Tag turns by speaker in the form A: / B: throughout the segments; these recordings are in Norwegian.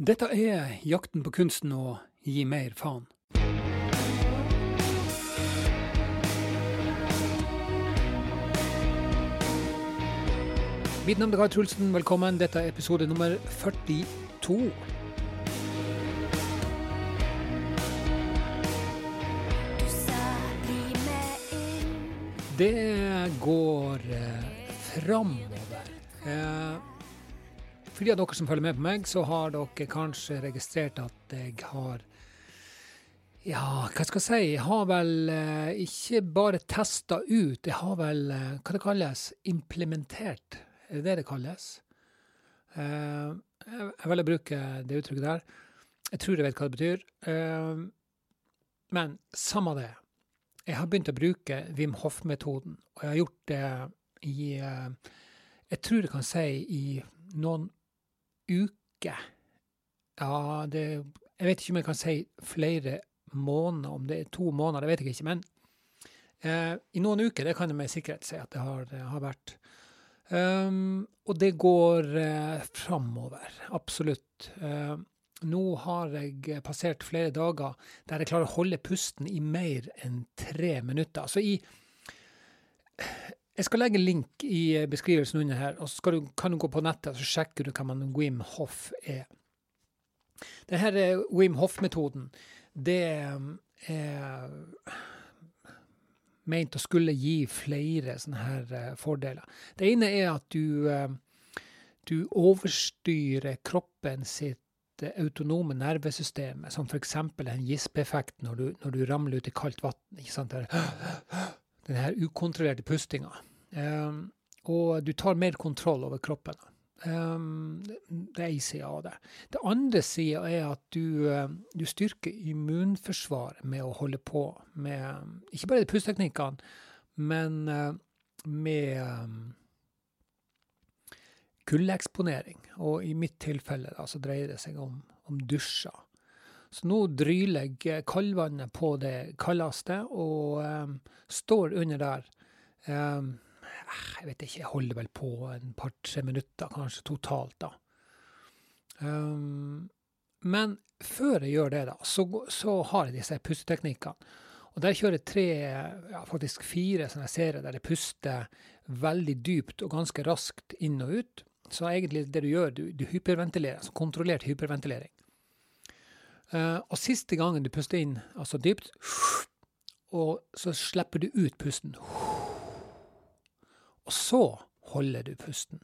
A: Dette er jakten på kunsten å gi mer faen. Mitt navn er Kai Trulsen, velkommen. Dette er episode nummer 42. Det går eh, framover. Eh, for de av dere som følger med på meg, så har dere kanskje registrert at jeg har Ja, hva skal jeg si? Jeg har vel eh, ikke bare testa ut, jeg har vel, eh, hva det kalles, implementert. Er det det det kalles? Eh, jeg velger å bruke det uttrykket der. Jeg tror jeg vet hva det betyr. Eh, men samme det. Jeg har begynt å bruke Wim Hof-metoden, og jeg har gjort det i eh, Jeg tror jeg kan si i noen uker. Ja, det Jeg vet ikke om jeg kan si flere måneder, om det er to måneder, det vet jeg ikke. Men eh, i noen uker, det kan jeg med sikkerhet si at det har, har vært. Um, og det går eh, framover, absolutt. Uh, nå har jeg passert flere dager der jeg klarer å holde pusten i mer enn tre minutter. Så i Jeg skal legge en link i beskrivelsen under her, og så du, kan du gå på nettet og sjekke hva man Wim Hof er. Denne Wim Hof-metoden, det er ment å skulle gi flere sånne her uh, fordeler. Det ene er at du, du overstyrer kroppen sitt autonome nervesystem, som f.eks. en gispeffekt når, når du ramler ut i kaldt vann. Den her ukontrollerte pustinga. Um, og du tar mer kontroll over kroppen. Um, det er én side av det. Det andre sida er at du, du, styrker immunforsvaret med å holde på med ikke bare pusteteknikkene, men med um, kuldeeksponering. Og i mitt tilfelle da, så dreier det seg om, om dusjer. Så nå dryler jeg kaldvannet på det kaldeste og um, står under der. Um, jeg vet ikke, jeg holder vel på en par-tre minutter, kanskje totalt, da. Um, men før jeg gjør det, da, så, så har jeg disse pusteteknikkene. Og der kjører jeg tre, ja, faktisk fire sånne serier der jeg puster veldig dypt og ganske raskt inn og ut. Så egentlig det du gjør, du, du hyperventilerer, altså kontrollert hyperventilering. Uh, og siste gangen du puster inn, altså dypt, og så slipper du ut pusten. Og så holder du pusten.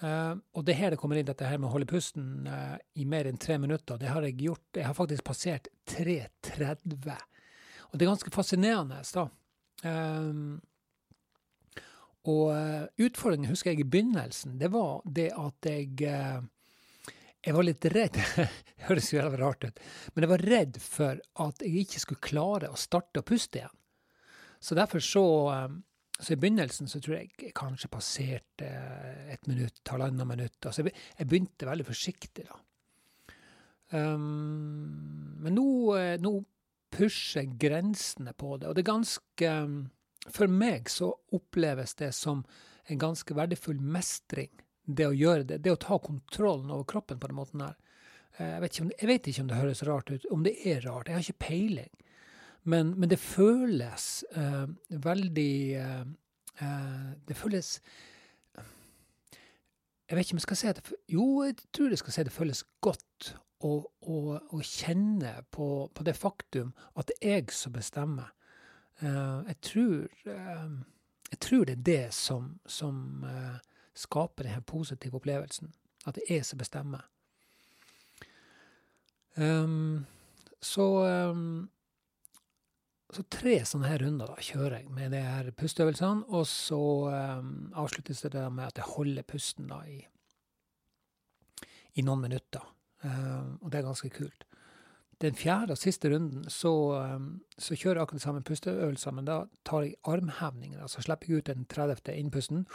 A: Uh, og det her det kommer inn, dette her med å holde pusten uh, i mer enn tre minutter, det har jeg gjort. Jeg har faktisk passert 3.30. Og det er ganske fascinerende, da. Og utfordringen husker jeg i begynnelsen, det var det at jeg jeg var litt redd, det høres jo jævlig rart ut, men jeg var redd for at jeg ikke skulle klare å starte å puste igjen. Så derfor så så i begynnelsen så tror jeg jeg kanskje passerte et minutt, halvannet minutt. Altså jeg, begynte veldig forsiktig, da. Um, men nå, nå pusher jeg grensene på det, og det er ganske For meg så oppleves det som en ganske verdifull mestring, det å gjøre det. Det å ta kontrollen over kroppen på den måten her. Jeg vet, det, jeg vet ikke om det høres rart ut, om det er rart. Jeg har ikke peiling. Men, men det føles uh, veldig uh, Det føles Jeg vet ikke om jeg skal si det, Jo, jeg tror jeg skal si det føles godt å, å, å kjenne på, på, det faktum at det er jeg som bestemmer. Uh, jeg, tror, jeg tror det er det som, som skaper denne positive opplevelsen. At det er som bestemmer. Um, så um, så tre sånne her runder da, kjører jeg med de her pusteøvelsene, og så um, avsluttes det med at jeg holder pusten da i, i noen minutter. Og det er ganske kult. Den fjerde og siste runden så, så kjører jeg akkurat samme pusteøvelse, men da tar jeg armhevninger. Altså slipper jeg ut den 30. innpusten.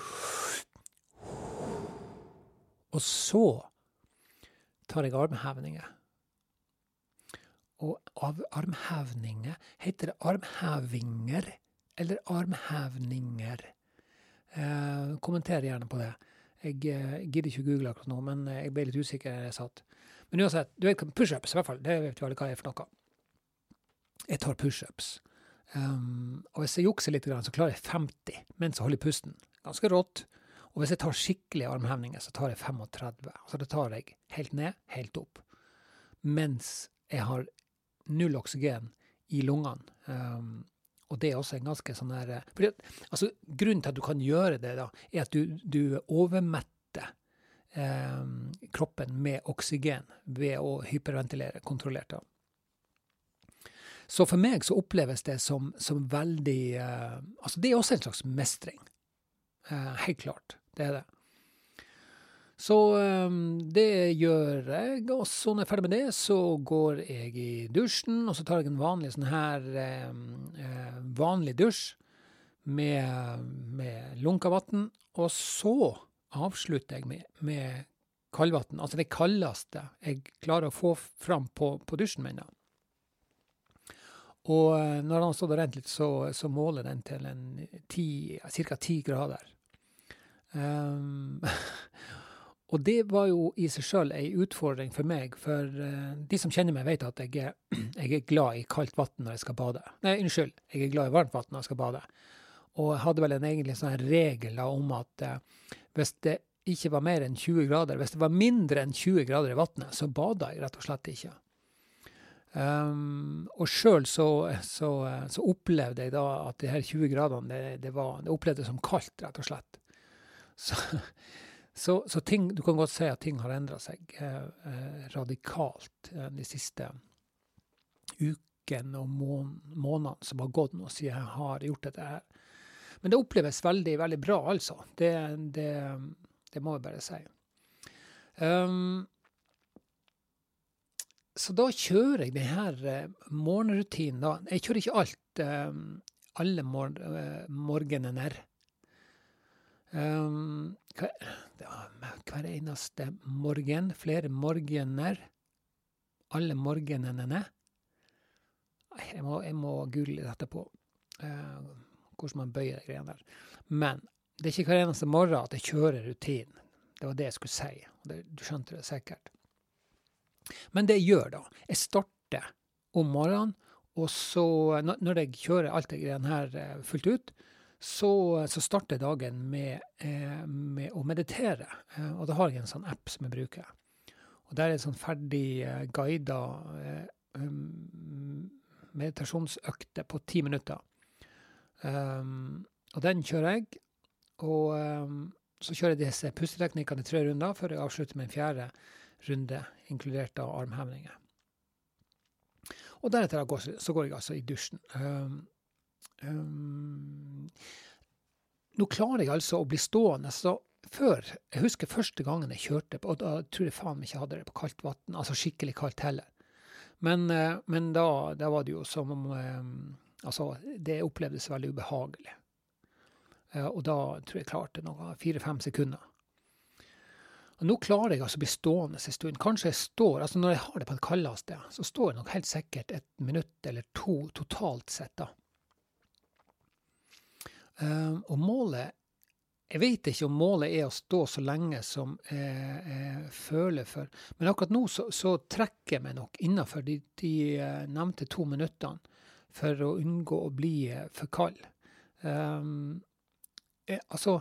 A: Og så tar jeg armhevninger. Og av armhevninger Heter det armhevinger eller armhevninger? Eh, kommenter gjerne på det. Jeg uh, gidder ikke å google akkurat nå, men jeg ble litt usikker da jeg satt. Men uansett, du vet pushups, i hvert fall. Det vet jo alle hva er for noe. Jeg tar pushups. Um, og hvis jeg jukser litt, så klarer jeg 50 mens jeg holder pusten. Ganske rått. Og hvis jeg tar skikkelige armhevninger, så tar jeg 35. Så da tar jeg helt ned, helt opp. Mens jeg har null oksygen i lungene. Um, og det er også en ganske sånn her fordi, altså, Grunnen til at du kan gjøre det, da, er at du, du overmetter eh, kroppen med oksygen ved å hyperventilere kontrollert. da. Så for meg så oppleves det som, som veldig eh, Altså, det er også en slags mestring. Eh, helt klart. Det er det. Så um, det gjør jeg. Og så når jeg er ferdig med det, så går jeg i dusjen, og så tar jeg en vanlig sånn her um, uh, vanlig dusj med, med lunka vann. Og så avslutter jeg med, med kaldvann. Altså det kaldeste jeg klarer å få fram på, på dusjen min. da. Og uh, når den har stått og rent litt, så, så måler den til ca. ti grader. Um, Og det var jo i seg sjøl ei utfordring for meg, for uh, de som kjenner meg, vet at jeg er, jeg er glad i kaldt vann når jeg skal bade. Nei, unnskyld, jeg er glad i varmt vann når jeg skal bade. Og jeg hadde vel en egentlig sånn regel om at uh, hvis det ikke var mer enn 20 grader, hvis det var mindre enn 20 grader i vannet, så bada jeg rett og slett ikke. Um, og sjøl så, så, så, opplevde jeg da at de her 20 gradene, det, det, var, det opplevdes som kaldt, rett og slett. Så så, så ting, du kan godt si at ting har endra seg eh, eh, radikalt eh, de siste ukene og mån månedene som har gått nå siden jeg har gjort dette her. Men det oppleves veldig, veldig bra, altså. Det, det, det må jeg bare si. Um, så da kjører jeg denne uh, morgenrutinen. Jeg kjører ikke alt, alle mor morgenene. Um, hver, hver eneste morgen. Flere morgener. Alle morgenene. Jeg må, jeg må google dette på, uh, hvordan man bøyer greiene der. Men det er ikke hver eneste morgen at jeg kjører rutinen. Det var det jeg skulle si. Det, du skjønte det sikkert. Men det jeg gjør, da Jeg starter om morgenen, og så, når jeg kjører alt det greiene her eh, fullt ut, så, så starter dagen med, eh, med, å meditere. Eh, og da har jeg en sånn app som jeg bruker. Og der er en sånn ferdig eh, guida eh, um, meditasjonsøkte på ti minutter. Um, og den kjører jeg. Og um, så kjører jeg disse pusteteknikkene i tre runder før jeg avslutter med en fjerde runde, inkludert av armhevninger. Og deretter så går jeg altså i dusjen. Um, Um, nå klarer jeg altså å bli stående. så før, Jeg husker første gangen jeg kjørte, og da tror jeg faen ikke hadde det på kaldt vann. Altså skikkelig kaldt heller. Men, uh, men da, da, var det jo som om um, Altså, det opplevdes veldig ubehagelig. Uh, og da tror jeg jeg klarte noe fire-fem sekunder. Og nå klarer jeg altså å bli stående en stund. Kanskje jeg står altså Når jeg har det på det kaldeste, så står jeg nok helt sikkert et minutt eller to totalt sett. da. Um, og målet Jeg vet ikke om målet er å stå så lenge som jeg, jeg føler for, men akkurat nå så, så trekker jeg meg nok innafor de, de, eh, nevnte to minuttene for å unngå å bli eh, for kald. Um, jeg, altså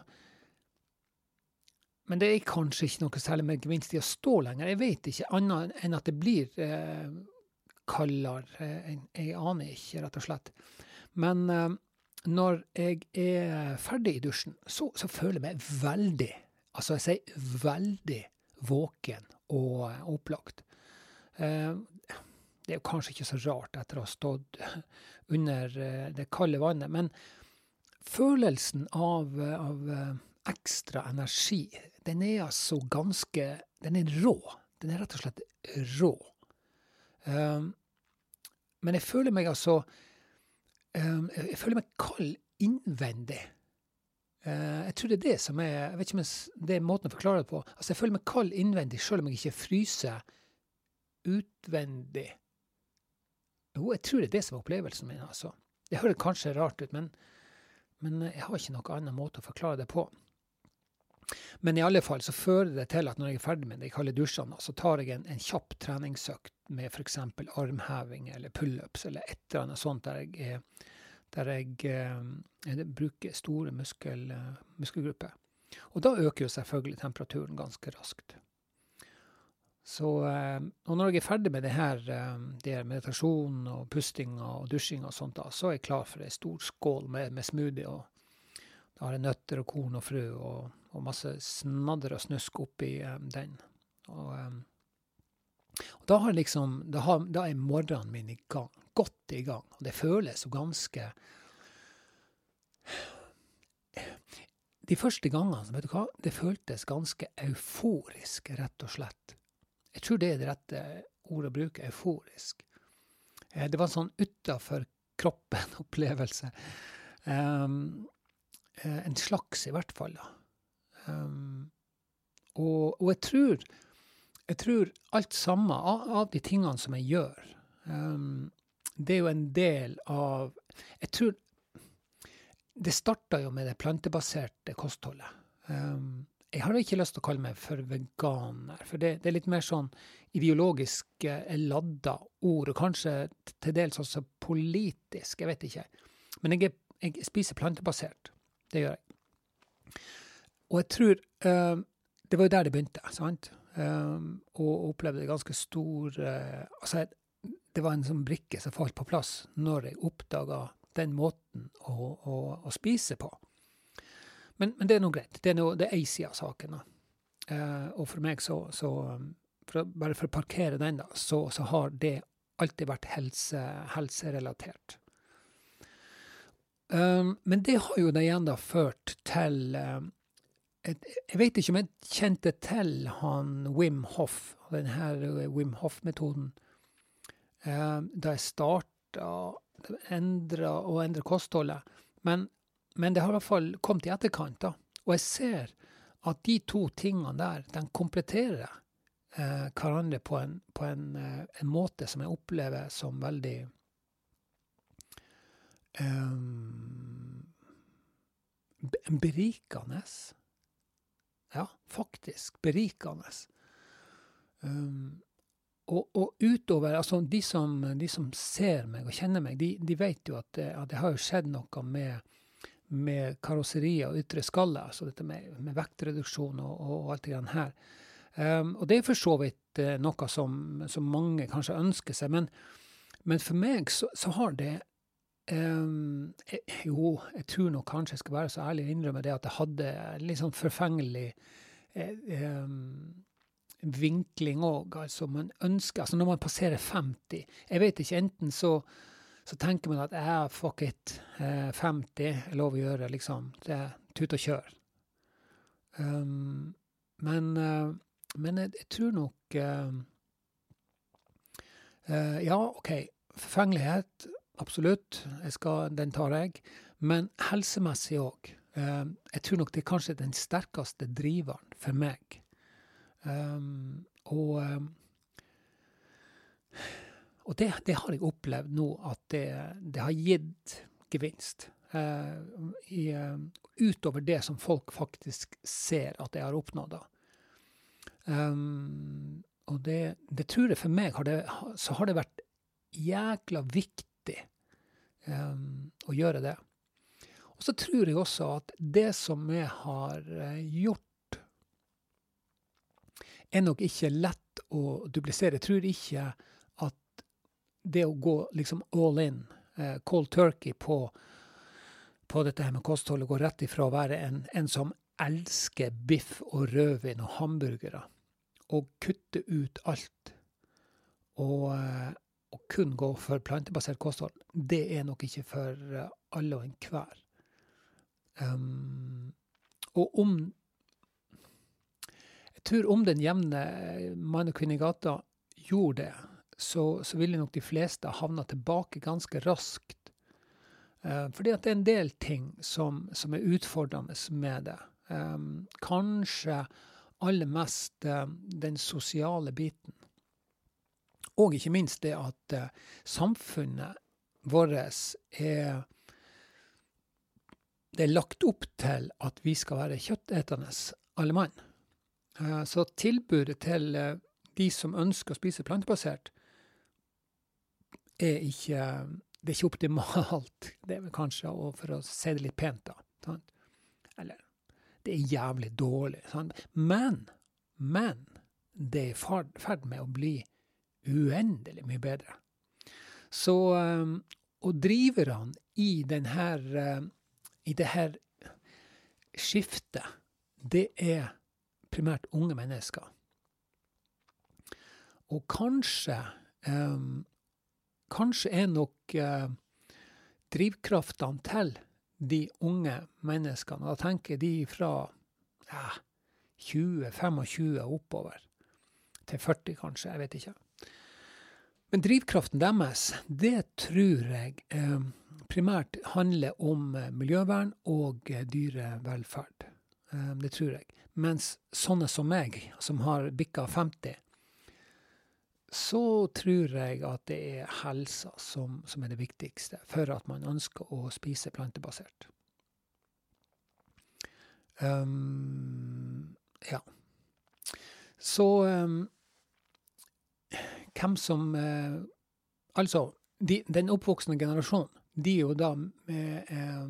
A: Men det er kanskje ikke noe særlig med gevinst i å stå lenger. Jeg vet ikke annet enn at det blir eh, kaldere. Jeg, jeg, aner ikke, rett og slett. Men eh, når jeg er ferdig i dusjen, så, så føler jeg meg veldig, altså jeg sier veldig våken og opplagt. Eh, det er jo kanskje ikke så rart etter å ha stått under eh, det kalde vannet, men følelsen av, av eh, ekstra energi, den er altså ganske Den er rå. Den er rett og slett rå. Men jeg føler meg altså jeg føler meg kald innvendig. Eh, jeg tror det er det som er Jeg vet ikke om det er måten å forklare det på. Altså, jeg føler meg kald innvendig selv om jeg ikke fryser utvendig. Jo, jeg tror det er det som er opplevelsen min, altså. Det høres kanskje rart ut, men, men jeg har ikke noen annen måte å forklare det på. Men i alle fall så fører det til at når jeg er ferdig med de kalde dusjene, så tar jeg en, en kjapp treningsøkt med f.eks. armheving eller pullups eller et eller annet sånt der jeg, der jeg, jeg bruker store muskel, muskelgrupper. Og da øker jo selvfølgelig temperaturen ganske raskt. Så, og når jeg er ferdig med det her, det her meditasjonen og pustinga og dusjinga og sånt, da, så er jeg klar for ei stor skål med, med smoothie. og Da har jeg nøtter og korn og frø og og masse snadder og snusk oppi um, den. Og, um, og, da har liksom da, har, da, er morgenen min i gang. Godt i gang. Og det føles jo ganske De første gangene, vet du hva, det føltes ganske euforisk, rett og slett. Jeg tror det er det rette ordet å bruke, euforisk. Eh, det var en sånn utafor kroppen-opplevelse. Um, en slags, i hvert fall. da. Um, og, og, jeg tror jeg tror alt sammen av, av, de tingene som jeg gjør, um, det er jo en del av Jeg tror Det starta jo med det plantebaserte kostholdet. Um, jeg har ikke lyst til å kalle meg for veganer, for det, det er litt mer sånn ideologisk eh, ladda ord, og kanskje til dels også politisk, jeg vet ikke. Men jeg, jeg spiser plantebasert. Det gjør jeg. Og jeg tror uh, Det var jo der det begynte, sant? Um, og opplevde ganske stor uh, Altså, det var en sånn brikke som falt på plass når jeg oppdaga den måten å, å, å spise på. Men, men, det er nå greit. Det er, noe, det er ei side av saken. Uh, og for meg så, så for Bare for å parkere den, da, så, så har det alltid vært helse, helserelatert. Um, men det har jo det igjen da ført til um, jeg vet ikke om jeg kjente til han Wim Hoff, denne eh, Wim Hoff-metoden, eh, da jeg starta å endre kostholdet. Men, men, det har i hvert fall kommet i etterkant. da. Og jeg ser at de to tingene der, de kompletterer eh, hverandre på, en, på en, eh, en, måte som jeg opplever som veldig um, berikende. Ja, faktisk berikende. Um, og, og, utover Altså, de som, de som, ser meg og kjenner meg, de, de vet jo at det, at det, har jo skjedd noe med, med karosseriet og ytre skalle, altså dette med, med vektreduksjon og, og, og, alt det grann her. Um, og det er for så vidt uh, noe som, som, mange kanskje ønsker seg, men, men for meg så, så har det Um, jo, jeg tror nok kanskje jeg skal være så ærlig å innrømme det at jeg hadde litt sånn forfengelig eh, eh, vinkling òg. Altså, man ønsker Altså, når man passerer 50 Jeg vet ikke, enten så, så tenker man at jeg fuck it, eh, 50 er lov å gjøre, liksom. Det er tut og kjør. Um, men, uh, men jeg, jeg, tror nok uh, uh, Ja, OK. Forfengelighet absolutt. Skal, den tar jeg. Men helsemessig òg. Eh, jeg tror nok det er kanskje den sterkeste driveren for meg. Um, og um, og det, det, har jeg opplevd nå, at det, det har gitt gevinst. I, utover det som folk faktisk ser at jeg har oppnådd. Og det, det, tror jeg for meg har så har det vært jækla viktig viktig um, å gjøre det. Og så tror jeg også at det som vi har eh, gjort, er nok ikke lett å duplisere. Jeg tror ikke at det å gå liksom all in, uh, cold turkey, på, på dette her med kostholdet, går rett ifra å være en, en som elsker biff og rødvin og hamburgere, og kutte ut alt. Og, kun gå for plantebasert kosthold, det er nok ikke for eh, alle og enhver. Um, og om Jeg tror om den jevne mann og kvinne i gata gjorde det, så, så ville nok de fleste havna tilbake ganske raskt. Uh, fordi at det er en del ting som, som er utfordrende med det. Um, kanskje aller mest uh, den sosiale biten. Og ikke minst det at uh, samfunnet vårt er det er lagt opp til at vi skal være kjøttetende. alle mann. Eh, så tilbudet til eh, de som ønsker å spise plantebasert, er ikke, det er ikke optimalt. Det er vel kanskje, for å si det litt pent, da. Sant? Eller det er jævlig dårlig. Sant? Men, men det er i ferd med å bli uendelig mye bedre. Så Og driverne i denne i det her skiftet, det er primært unge mennesker. Og kanskje um, Kanskje er nok uh, drivkraftene til de unge menneskene, og da tenker de fra ja, 20-25 oppover, til 40 kanskje, jeg vet ikke. Men drivkraften deres, det tror jeg um, primært handler om eh, miljøvern og eh, dyrevelferd. Eh, det tror jeg. Mens sånne som meg, som har bikka 50, så tror jeg at det er helsa som, som, er det viktigste for at man ønsker å spise plantebasert. Um, ja. Så um, hvem som eh, Altså, de, den oppvoksende generasjonen de, da, eh,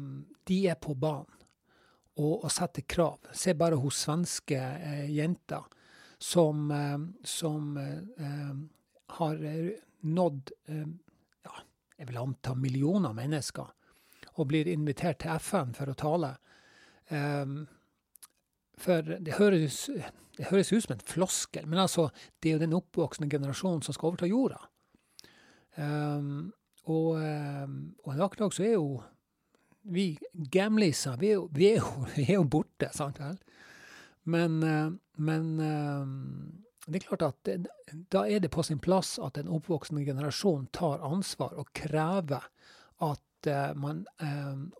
A: de er på banen og, og, setter krav. Se bare hos svenske eh, jenter som, eh, som eh, har nådd eh, ja, jeg vil anta millioner mennesker, og blir invitert til FN for å tale. Eh, for det høres, det høres, ut som en floskel, men altså, det er jo den oppvoksende generasjonen som skal overta jorda. Um, og, eh, og en vakker dag så er jo vi gamliser, vi, vi, vi, er jo borte, sant vel? Men, eh, men eh, det er klart at da er det på sin plass at en oppvoksende generasjon tar ansvar og krever at man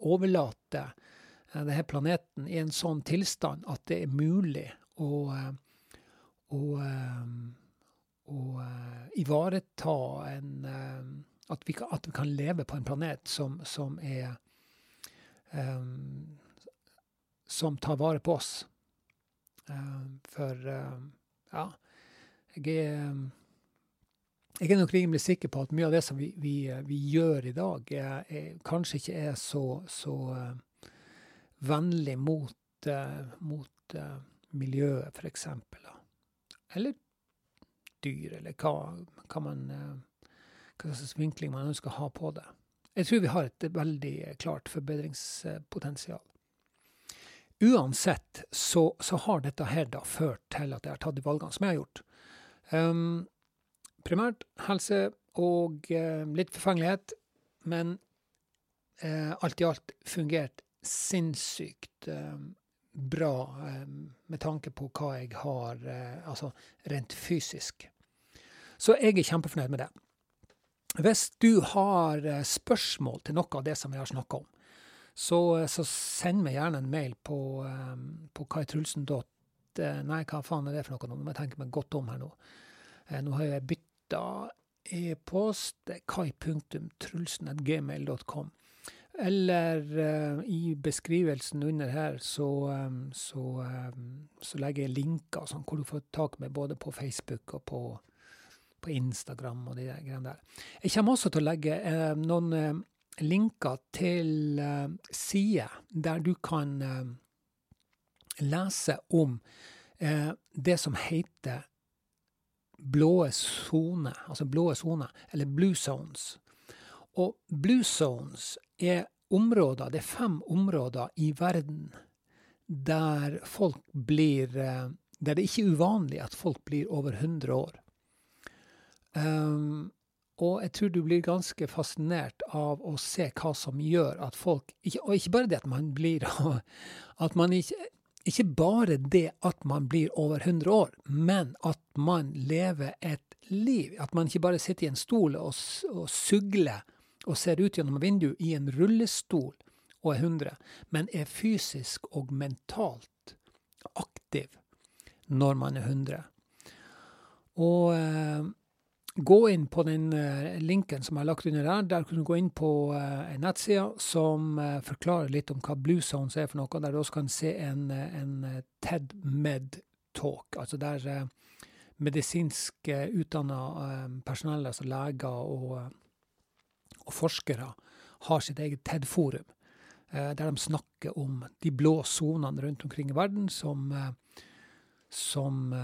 A: overlater denne planeten i en sånn tilstand at det er mulig å, å, å ivareta en at vi, kan, at vi, kan, leve på en planet som, som er um, Som tar vare på oss. Um, for um, ja, jeg er jeg er nok rimelig sikker på at mye av det som vi, vi, vi gjør i dag, er, er, kanskje ikke er så, så uh, vennlig mot, uh, mot uh, miljøet, f.eks. Eller dyr, eller hva, hva man hva slags vinkling man ønsker å ha på det. Jeg tror vi har et veldig klart forbedringspotensial. Uansett så, så har dette her da ført til at jeg har tatt de valgene som jeg har gjort. Um, primært helse og uh, litt forfengelighet, men uh, alt i alt fungert sinnssykt uh, bra med tanke på hva jeg har altså rent fysisk. Så jeg er kjempefornøyd med det. Hvis du har eh, spørsmål til noe av det som vi har snakka om, så, eh, så, send meg gjerne en mail på, på kaitrulsen. Nei, hva faen er det for noe? Nå må jeg tenke meg godt om her nå. Nå har jeg bytta e-post. kai.trulsen.gmail.com. Eller uh, i beskrivelsen under her så, um, så, um, så legger jeg linker sånn, hvor du får tak med både på Facebook og på på Instagram og de greiene der. Jeg kommer også til å legge eh, noen eh, linker til eh, sider der du kan eh, lese om eh, det som heter blå sone, altså blå sone, eller blue zones. Og blue zones er områder, det er fem områder i verden der folk blir eh, Der det ikke er uvanlig at folk blir over 100 år. Um, og jeg tror du blir ganske fascinert av å se hva som gjør at folk ikke, Og ikke bare det at man blir at man ikke, ikke bare det at man blir over 100 år, men at man lever et liv. At man ikke bare sitter i en stol og, og sugler og ser ut gjennom vinduet i en rullestol og er 100, men er fysisk og mentalt aktiv når man er 100. Og eh, gå inn på den eh, linken som jeg har lagt under der. Der kan du gå inn på eh, en nettside som uh, forklarer litt om hva Blue Zones er for noe. Der du også kan se en, en TED Med Talk, altså der medisinsk utdanna personell, altså leger og, og, forskere, har sitt eget TED-forum. Der de snakker om de blå sonene rundt omkring i verden som, som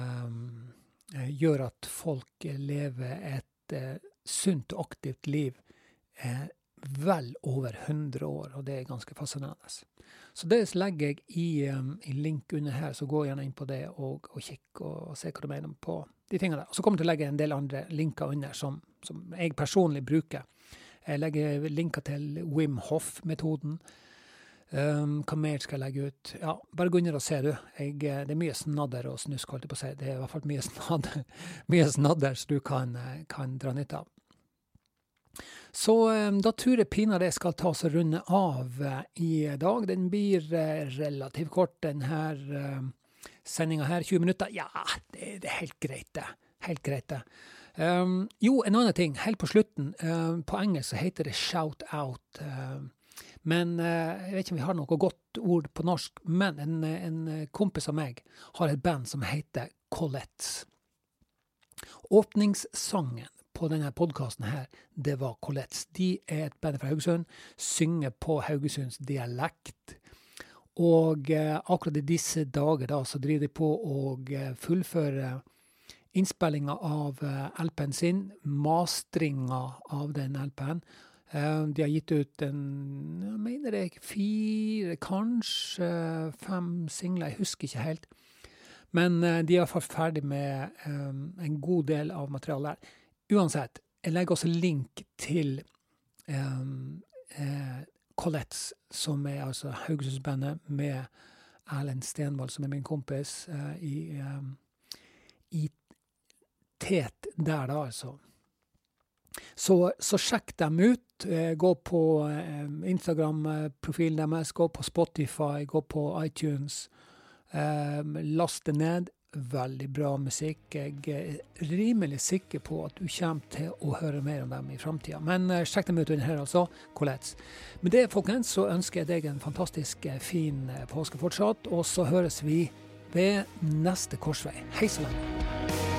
A: Eh, gjør at folk lever et eh, sunt og aktivt liv eh, vel over 100 år, og det er ganske fascinerende. Så det legger jeg i, i link under her, så gå gjerne inn på det og, og kikk og, og se hva du mener på de tingene der. Og så kommer jeg til å legge en del andre linker under som, som jeg personlig bruker. Jeg legger linker til Wim Hoff-metoden. Um, hva mer skal jeg legge ut? Ja, bare gå inn og se, du. Jeg, eh, det er mye snadder og snusk, holdt jeg på å si. Det er i hvert fall mye snadder, mye snadder som du kan, eh, kan, dra nytte av. Så um, da tror jeg pinadø jeg skal ta oss og runde av uh, i dag. Den blir uh, relativt kort, denne uh, sendinga her. 20 minutter. Ja, det, det, er helt greit, det. Helt greit, det. Um, jo, en annen ting. Helt på slutten. Uh, på engelsk så heter det shout out. Uh, men uh, jeg vet ikke om vi har noe godt ord på norsk. Men en, en kompis av meg har et band som heter Colettes. Åpningssangen på denne podkasten her, det var Colettes. De er et band fra Haugesund, synger på Haugesunds dialekt. Og eh, akkurat i disse dager da, så driver de på å eh, fullføre innspillinga av eh, LP-en sin, mastringa av den LP-en. Eh, de har gitt ut en jeg mener det fire, kanskje fem singler, jeg husker ikke helt. Men eh, de er iallfall ferdig med en god del av materialet der. Uansett, jeg legger også link til um, uh, Colettes, som er altså Haugesundsbandet med Erlend Stenvold, som er min kompis, uh, i, um, i tet der, da, altså. Så, så, sjekk dem ut. Eh, gå på eh, Instagram-profilen deres, gå på Spotify, gå på iTunes. Eh, last det ned. Veldig bra musikk. Jeg er rimelig sikker på at du kommer til å høre mer om dem i framtida. Men sjekk dem ut under her, altså. Colettes. Med det, folkens, så ønsker jeg deg en fantastisk fin påske fortsatt. Og så høres vi ved neste korsvei. Hei så lenge.